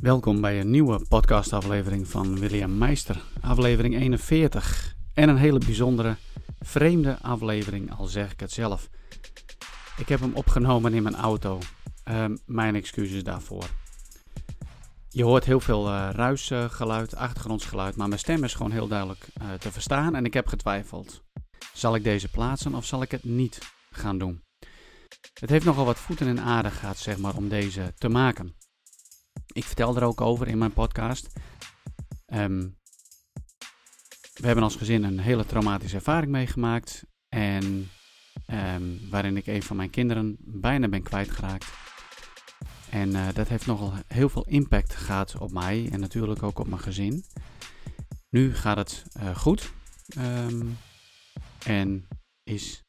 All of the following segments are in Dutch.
Welkom bij een nieuwe podcastaflevering van William Meister, aflevering 41. En een hele bijzondere, vreemde aflevering, al zeg ik het zelf. Ik heb hem opgenomen in mijn auto. Ehm, mijn excuses daarvoor. Je hoort heel veel uh, ruisgeluid, achtergrondsgeluid, maar mijn stem is gewoon heel duidelijk uh, te verstaan en ik heb getwijfeld. Zal ik deze plaatsen of zal ik het niet gaan doen? Het heeft nogal wat voeten in aarde gehad, zeg maar, om deze te maken. Ik vertel er ook over in mijn podcast. Um, we hebben als gezin een hele traumatische ervaring meegemaakt. En um, waarin ik een van mijn kinderen bijna ben kwijtgeraakt. En uh, dat heeft nogal heel veel impact gehad op mij en natuurlijk ook op mijn gezin. Nu gaat het uh, goed. Um, en is,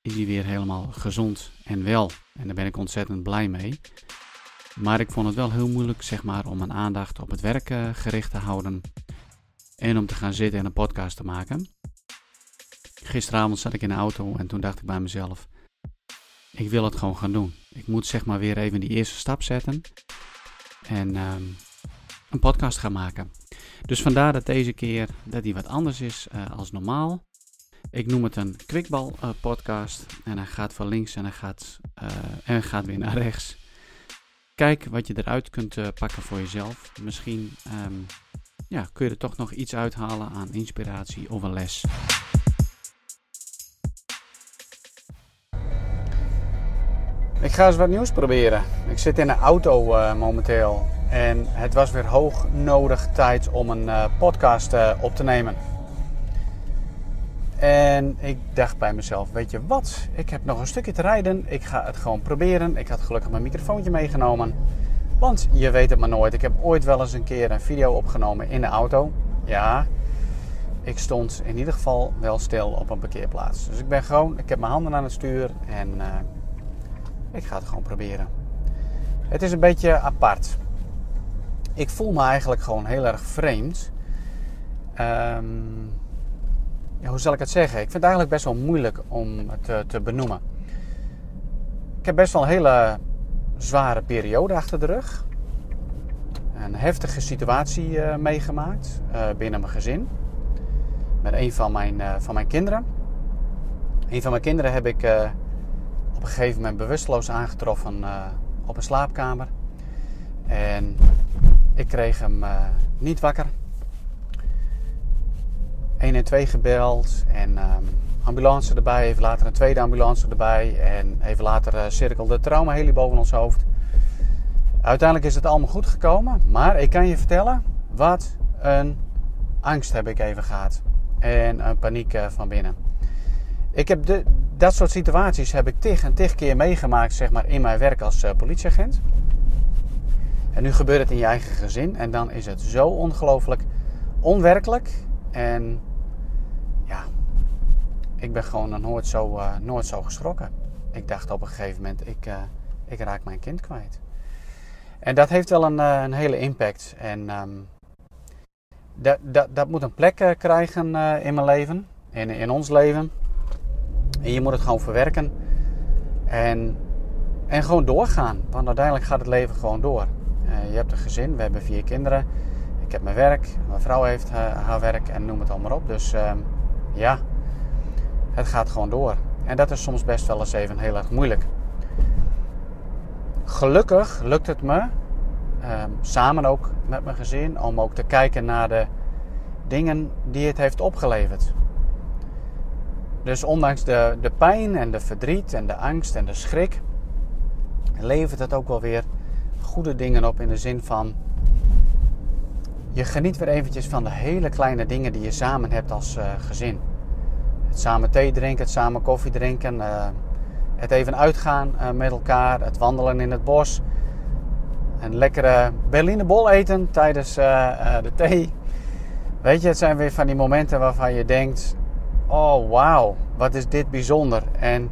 is hij weer helemaal gezond en wel. En daar ben ik ontzettend blij mee. Maar ik vond het wel heel moeilijk, zeg maar, om mijn aandacht op het werk uh, gericht te houden. En om te gaan zitten en een podcast te maken. Gisteravond zat ik in de auto en toen dacht ik bij mezelf: ik wil het gewoon gaan doen. Ik moet zeg maar weer even die eerste stap zetten. En um, een podcast gaan maken. Dus vandaar dat deze keer dat die wat anders is uh, als normaal. Ik noem het een kwikbal uh, podcast. En hij gaat van links en hij gaat, en gaat weer naar rechts. Kijk wat je eruit kunt uh, pakken voor jezelf. Misschien um, ja, kun je er toch nog iets uithalen aan inspiratie of een les. Ik ga eens wat nieuws proberen. Ik zit in een auto uh, momenteel. En het was weer hoog nodig tijd om een uh, podcast op te nemen. En ik dacht bij mezelf, weet je wat? Ik heb nog een stukje te rijden. Ik ga het gewoon proberen. Ik had gelukkig mijn microfoontje meegenomen. Want je weet het maar nooit. Ik heb ooit wel eens een keer een video opgenomen in de auto. Ja, ik stond in ieder geval wel stil op een parkeerplaats. Dus ik ben gewoon, ik heb mijn handen aan het stuur en uh, ik ga het gewoon proberen. Het is een beetje apart. Ik voel me eigenlijk gewoon heel erg vreemd. Um, ja, hoe zal ik het zeggen? Ik vind het eigenlijk best wel moeilijk om het te, te benoemen. Ik heb best wel een hele zware periode achter de rug. Een heftige situatie uh, meegemaakt uh, binnen mijn gezin. Met een van mijn, van mijn kinderen. Een van mijn kinderen heb ik op een gegeven moment bewusteloos aangetroffen op een slaapkamer. En ik kreeg hem niet wakker. 112 gebeld en um, ambulance erbij. Even later een tweede ambulance erbij. En even later uh, cirkelde de traumaheli boven ons hoofd. Uiteindelijk is het allemaal goed gekomen. Maar ik kan je vertellen, wat een angst heb ik even gehad. En een paniek uh, van binnen. Ik heb de, dat soort situaties heb ik tig en tig keer meegemaakt zeg maar, in mijn werk als uh, politieagent. En nu gebeurt het in je eigen gezin. En dan is het zo ongelooflijk onwerkelijk. En ik ben gewoon nooit zo, uh, nooit zo geschrokken. Ik dacht op een gegeven moment, ik, uh, ik raak mijn kind kwijt. En dat heeft wel een, uh, een hele impact. En um, dat, dat, dat moet een plek krijgen in mijn leven, in, in ons leven. En je moet het gewoon verwerken. En, en gewoon doorgaan. Want uiteindelijk gaat het leven gewoon door. je hebt een gezin, we hebben vier kinderen. Ik heb mijn werk, mijn vrouw heeft haar werk en noem het allemaal op. Dus uh, ja, het gaat gewoon door. En dat is soms best wel eens even heel erg moeilijk. Gelukkig lukt het me, uh, samen ook met mijn gezin, om ook te kijken naar de dingen die het heeft opgeleverd. Dus ondanks de, de pijn en de verdriet en de angst en de schrik, levert het ook wel weer goede dingen op in de zin van je geniet weer eventjes van de hele kleine dingen die je samen hebt als uh, gezin. Samen thee drinken, het samen koffie drinken, uh, het even uitgaan uh, met elkaar, het wandelen in het bos. Een lekkere Berlinebol eten tijdens de thee. Weet je, het zijn weer van die momenten waarvan je denkt: oh wauw, wat is dit bijzonder. En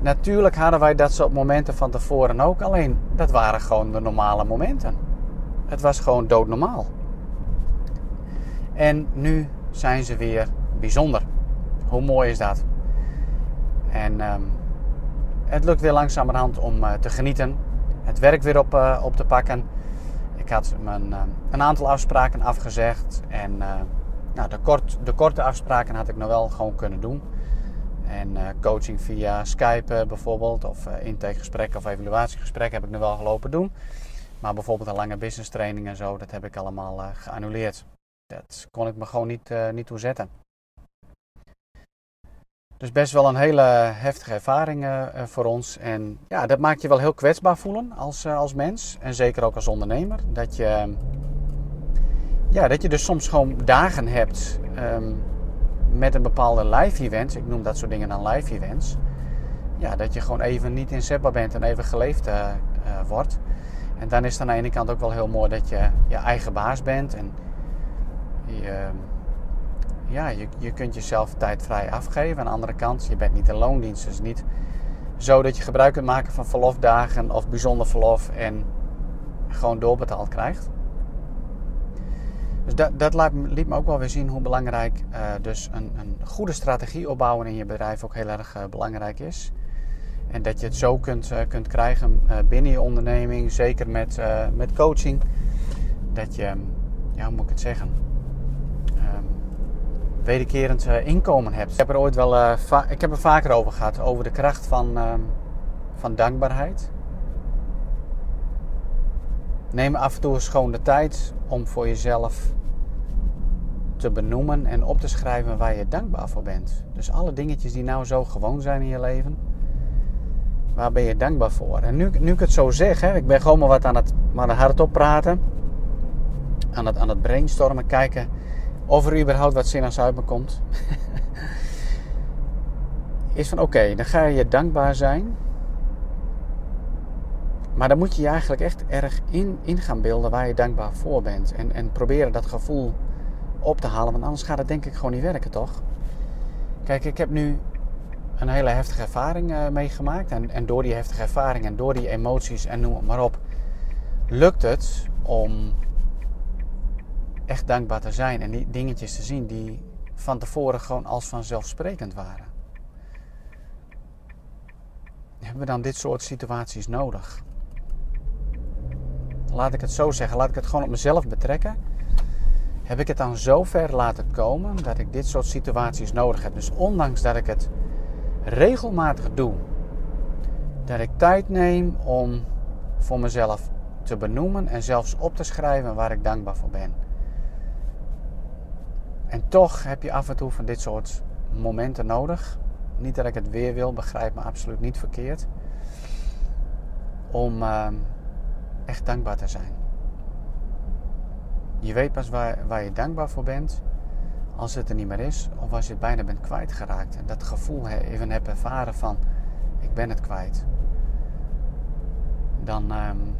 natuurlijk hadden wij dat soort momenten van tevoren ook, alleen dat waren gewoon de normale momenten. Het was gewoon doodnormaal. En nu zijn ze weer bijzonder. Hoe mooi is dat? En um, het lukt weer langzamerhand om uh, te genieten. Het werk weer op, uh, op te pakken. Ik had mijn, een aantal afspraken afgezegd. En nou, de, kort, de korte afspraken had ik nog wel gewoon kunnen doen. En coaching via Skype bijvoorbeeld, of intakegesprekken of evaluatiegesprekken heb ik nu wel gelopen doen. Maar bijvoorbeeld een lange business training en zo, dat heb ik allemaal geannuleerd. Dat kon ik me gewoon niet, niet toe zetten. Dus best wel een hele heftige ervaring uh, voor ons. En ja, dat maakt je wel heel kwetsbaar voelen als, uh, als mens. En zeker ook als ondernemer. Dat je, ja, dat je dus soms gewoon dagen hebt um, met een bepaalde live event. Ik noem dat soort dingen dan live events. Ja, dat je gewoon even niet inzetbaar bent en even geleefd wordt. En dan is het aan de ene kant ook wel heel mooi dat je je eigen baas bent. En je ja, je, je kunt jezelf tijdvrij afgeven. Aan de andere kant, je bent niet in loondienst. Dus niet zo dat je gebruik kunt maken van verlofdagen of bijzonder verlof en gewoon doorbetaald krijgt. Dus dat, dat laat, liet me ook wel weer zien hoe belangrijk uh, dus een, een, goede strategie opbouwen in je bedrijf ook heel erg uh, belangrijk is. En dat je het zo kunt, uh, kunt krijgen binnen je onderneming, zeker met, met coaching. Dat je, ja, hoe moet ik het zeggen? Wederkerend uh, inkomen hebt. Ik heb er ooit wel uh, ik heb er vaker over gehad, over de kracht van, uh, van dankbaarheid. Neem af en toe eens gewoon de tijd om voor jezelf te benoemen en op te schrijven waar je dankbaar voor bent. Dus alle dingetjes die nou zo gewoon zijn in je leven, waar ben je dankbaar voor? En nu, nu ik het zo zeg, hè, ik ben gewoon maar wat aan het, maar hardop praten, aan het, aan het brainstormen, kijken of er überhaupt wat zinnigs uit me komt. is van oké, dan ga je dankbaar zijn. Maar dan moet je je eigenlijk echt erg in, in gaan beelden waar je dankbaar voor bent. En, en proberen dat gevoel op te halen. Want anders gaat het denk ik gewoon niet werken, toch? Kijk, ik heb nu een hele heftige ervaring uh, meegemaakt. En, en door die heftige ervaring en door die emoties en noem het maar op, lukt het om echt dankbaar te zijn en die dingetjes te zien die van tevoren gewoon als vanzelfsprekend waren. Hebben we dan dit soort situaties nodig? Laat ik het zo zeggen, laat ik het gewoon op mezelf betrekken. Heb ik het dan zo ver laten komen dat ik dit soort situaties nodig heb? Dus ondanks dat ik het regelmatig doe, dat ik tijd neem om voor mezelf te benoemen en zelfs op te schrijven waar ik dankbaar voor ben en toch heb je af en toe van dit soort momenten nodig. Niet dat ik het weer wil, begrijp me absoluut niet verkeerd. Om uh, echt dankbaar te zijn. Je weet pas waar, waar je dankbaar voor bent als het er niet meer is of als je het bijna bent kwijtgeraakt. En dat gevoel even hebt ervaren van ik ben het kwijt. Dan um,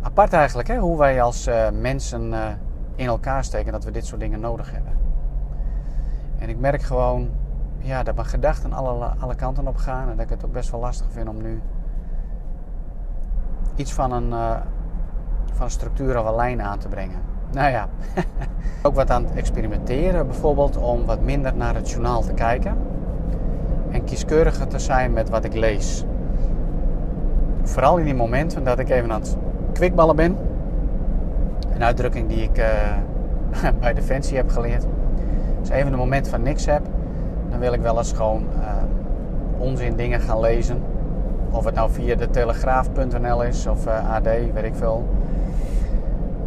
apart eigenlijk hè, hoe wij als uh, mensen uh, in elkaar steken dat we dit soort dingen nodig hebben. En ik merk gewoon ja, dat mijn gedachten alle, alle kanten op gaan. En dat ik het ook best wel lastig vind om nu iets van een, uh, van structuur of een lijn aan te brengen. Nou ja, ook wat aan het experimenteren bijvoorbeeld om wat minder naar het journaal te kijken. En kieskeuriger te zijn met wat ik lees. Vooral in die momenten dat ik even aan het kwikballen ben. Een uitdrukking die ik uh, bij Defensie heb geleerd. Als ik even een moment van niks heb, dan wil ik wel eens gewoon uh, onzin dingen gaan lezen. Of het nou via de telegraaf.nl is of eh, AD, weet ik veel.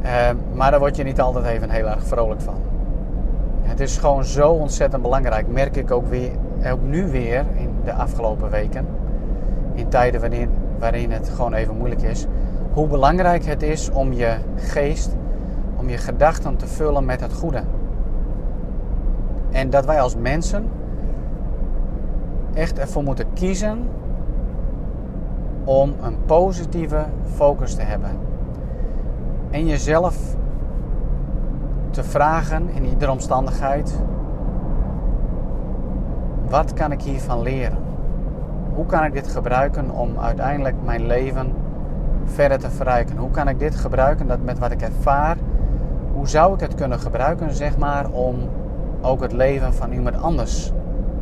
Uh, maar daar word je niet altijd even heel erg vrolijk van. Het is gewoon zo ontzettend belangrijk, merk ik ook, weer, ook nu weer in de afgelopen weken. In tijden waarin, waarin het gewoon even moeilijk is. Hoe belangrijk het is om je geest, om je gedachten te vullen met het goede. En dat wij als mensen echt ervoor moeten kiezen om een positieve focus te hebben. En jezelf te vragen in iedere omstandigheid: wat kan ik hiervan leren? Hoe kan ik dit gebruiken om uiteindelijk mijn leven verder te verrijken? Hoe kan ik dit gebruiken dat met wat ik ervaar? Hoe zou ik het kunnen gebruiken, zeg maar, om ook het leven van iemand anders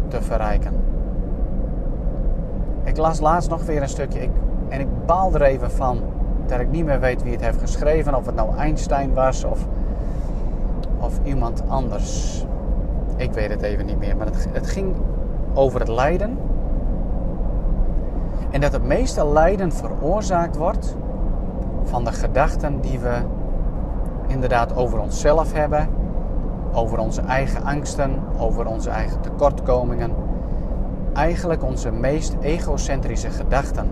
te verrijken. Ik las laatst nog weer een stukje ik, en ik baal er even van dat ik niet meer weet wie het heeft geschreven. Of het nou Einstein was of, of iemand anders. Ik weet het even niet meer. Maar het, het ging over het lijden. En dat het meeste lijden veroorzaakt wordt van de gedachten die we inderdaad over onszelf hebben, over onze eigen angsten, over onze eigen tekortkomingen. Eigenlijk onze meest egocentrische gedachten.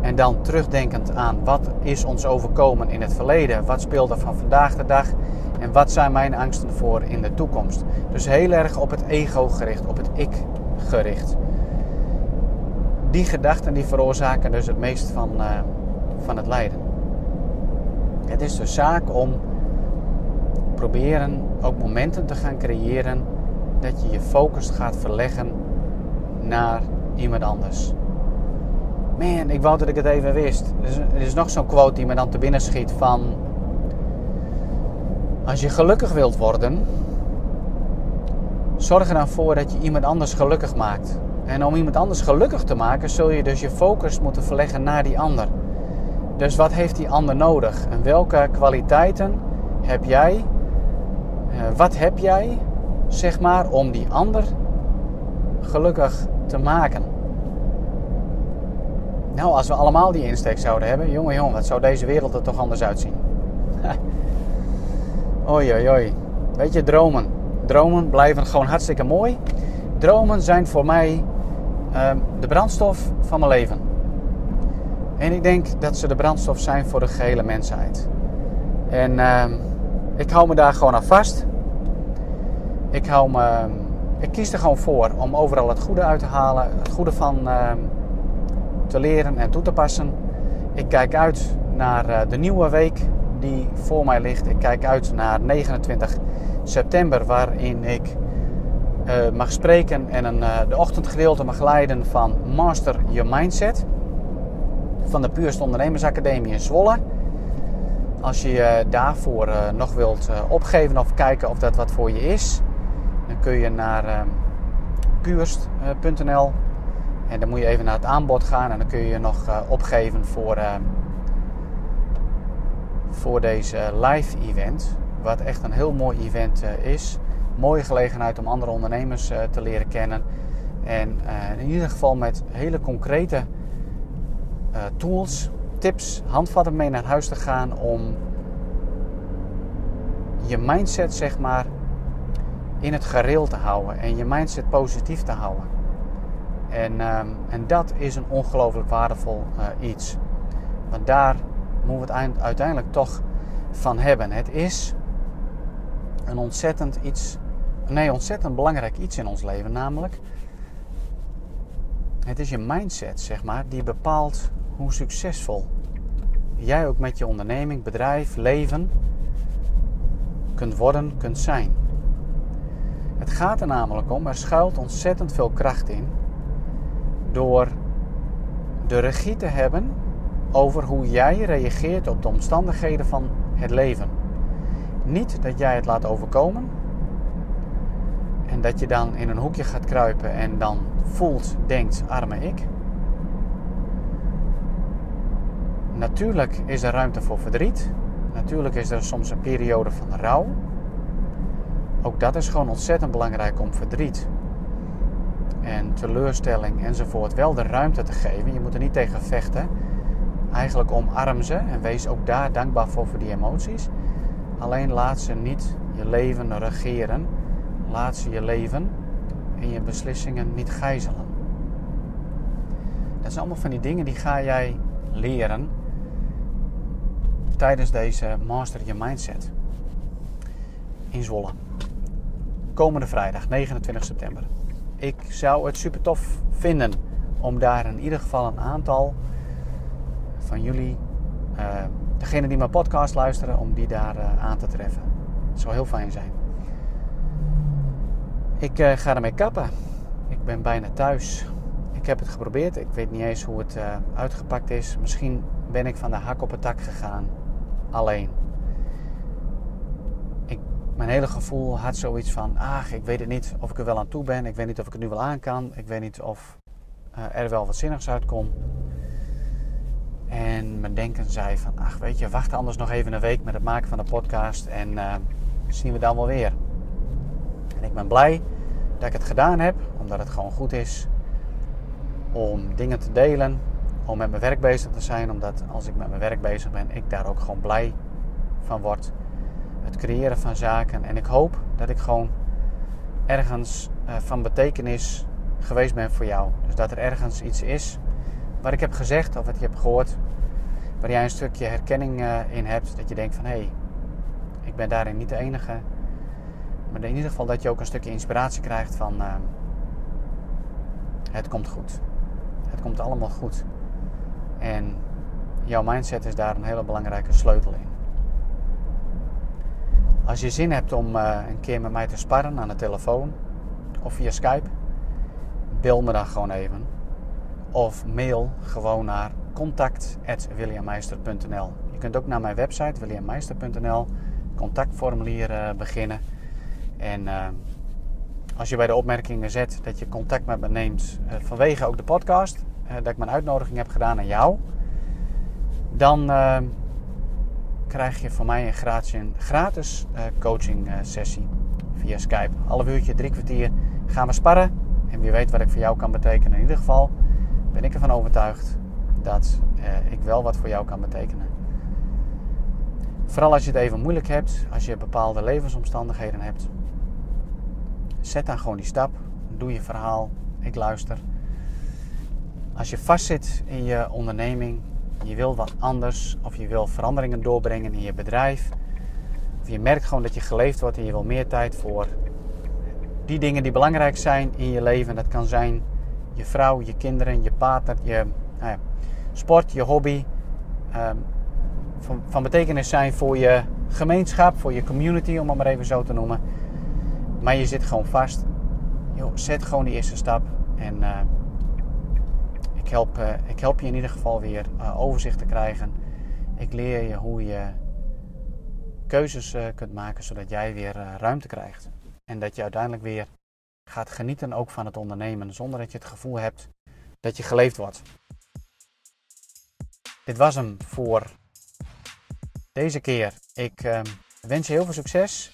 En dan terugdenkend aan wat is ons overkomen in het verleden, wat speelt er van vandaag de dag en wat zijn mijn angsten voor in de toekomst. Dus heel erg op het ego gericht, op het ik gericht. Die gedachten die veroorzaken dus het meest van, uh, van het lijden. Het is dus zaak om proberen ook momenten te gaan creëren dat je je focus gaat verleggen naar iemand anders. Man, ik wou dat ik het even wist. Er is, nog zo'n quote die me dan te binnen schiet van... Als je gelukkig wilt worden, zorg er dan voor dat je iemand anders gelukkig maakt. En om iemand anders gelukkig te maken, zul je dus je focus moeten verleggen naar die ander. Dus wat heeft die ander nodig? En welke kwaliteiten heb jij? Uh, wat heb jij, zeg maar, om die ander gelukkig te maken? Nou, als we allemaal die insteek zouden hebben, jongen, jongen, wat zou deze wereld er toch anders uitzien? oei, oei, oei. Weet je, dromen. Dromen blijven gewoon hartstikke mooi. Dromen zijn voor mij uh, de brandstof van mijn leven. En ik denk dat ze de brandstof zijn voor de gehele mensheid. En uh, ik hou me daar gewoon aan vast. Ik, hou ik kies er gewoon voor om overal het goede uit te halen. Het goede van uh, te leren en toe te passen. Ik kijk uit naar uh, de nieuwe week die voor mij ligt. Ik kijk uit naar 29 september, waarin ik uh, mag spreken en een, uh, de ochtendgedeelte mag leiden van Master Your Mindset van de Puurste Ondernemersacademie in Zwolle. Als je je daarvoor uh, nog wilt opgeven of kijken of dat wat voor je is, dan kun je naar puurst.nl en dan moet je even naar het aanbod gaan en dan kun je je nog opgeven voor, voor deze live event. Wat echt een heel mooi event is mooie gelegenheid om andere ondernemers te leren kennen. En in ieder geval met hele concrete tools, tips, handvatten mee naar huis te gaan om je mindset zeg maar in het gareel te houden en je mindset positief te houden. En, um, en dat is een ongelooflijk waardevol iets. Want daar moeten we het uiteindelijk toch van hebben. Het is een ontzettend iets nee, ontzettend belangrijk iets in ons leven. Namelijk, het is je mindset, zeg maar, die bepaalt hoe succesvol jij ook met je onderneming, bedrijf, leven kunt worden, kunt zijn. Het gaat er namelijk om, er schuilt ontzettend veel kracht in door de regie te hebben over hoe jij reageert op de omstandigheden van het leven. Niet dat jij het laat overkomen, en dat je dan in een hoekje gaat kruipen en dan voelt, denkt, arme ik. Natuurlijk is er ruimte voor verdriet. Natuurlijk is er soms een periode van rouw. Ook dat is gewoon ontzettend belangrijk om verdriet en teleurstelling enzovoort wel de ruimte te geven. Je moet er niet tegen vechten. Eigenlijk omarm ze en wees ook daar dankbaar voor voor die emoties. Alleen laat ze niet je leven regeren Laat ze je leven en je beslissingen niet gijzelen. Dat zijn allemaal van die dingen die ga jij leren tijdens deze Master Your Mindset in Zwolle. Komende vrijdag, 29 september. Ik zou het super tof vinden om daar in ieder geval een aantal van jullie, uh, degene die mijn podcast luisteren, om die daar uh, aan te treffen. Het zou heel fijn zijn. Ik uh, ga ermee kappen. Ik ben bijna thuis. Ik heb het geprobeerd. Ik weet niet eens hoe het uitgepakt is. Misschien ben ik van de hak op het tak gegaan. Alleen. Ik, mijn hele gevoel had zoiets van: ach, ik weet het niet of ik er wel aan toe ben. Ik weet niet of ik het nu wel aan kan. Ik weet niet of uh, er wel wat zinnigs uitkomt. En mijn denken zei van, ach weet je, wacht anders nog even een week met het maken van de podcast en uh, zien we dan wel weer. En ik ben blij dat ik het gedaan heb, omdat het gewoon goed is om dingen te delen, om met mijn werk bezig te zijn, omdat als ik met mijn werk bezig ben, ik daar ook gewoon blij van word. Het creëren van zaken en ik hoop dat ik gewoon ergens uh, van betekenis geweest ben voor jou. Dus dat er ergens iets is wat ik heb gezegd of wat je hebt gehoord, waar jij een stukje herkenning uh, in hebt, dat je denkt van hé, hey, ik ben daarin niet de enige. Maar in ieder geval dat je ook een stukje inspiratie krijgt van uh, het komt goed. Het komt allemaal goed. En jouw mindset is daar een hele belangrijke sleutel in. Als je zin hebt om uh, een keer met mij te sparren aan de telefoon of via Skype, bel me dan gewoon even. Of mail gewoon naar contact.williammeister.nl Je kunt ook naar mijn website williammeister.nl contactformulier uh, beginnen. En uh, als je bij de opmerkingen zet dat je contact met me neemt vanwege ook de podcast, dat ik mijn uitnodiging heb gedaan aan jou, dan krijg je van mij een gratis, gratis coaching sessie via Skype. Half uurtje, drie kwartier gaan we sparren. En wie weet wat ik voor jou kan betekenen. In ieder geval ben ik ervan overtuigd dat eh, ik wel wat voor jou kan betekenen. Vooral als je het even moeilijk hebt, als je bepaalde levensomstandigheden hebt. Zet dan gewoon die stap. Doe je verhaal. Ik luister. Als je vastzit in je onderneming, je wil wat anders of je wil veranderingen doorbrengen in je bedrijf. Of je merkt gewoon dat je geleefd wordt en je wil meer tijd voor die dingen die belangrijk zijn in je leven. Dat kan zijn je vrouw, je kinderen, je partner, je nou ja, sport, je hobby. Um, van, van, betekenis zijn voor je gemeenschap, voor je community, om het maar even zo te noemen. Maar je zit gewoon vast. Yo, zet gewoon die eerste stap. En uh, ik, help, uh, ik help je in ieder geval weer uh, overzicht te krijgen. Ik leer je hoe je keuzes kunt maken, zodat jij weer ruimte krijgt. En dat je uiteindelijk weer gaat genieten ook van het ondernemen, zonder dat je het gevoel hebt dat je geleefd wordt. Dit was hem voor deze keer. Ik wens je heel veel succes.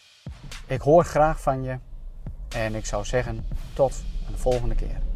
Ik hoor graag van je. En ik zou zeggen, tot een volgende keer.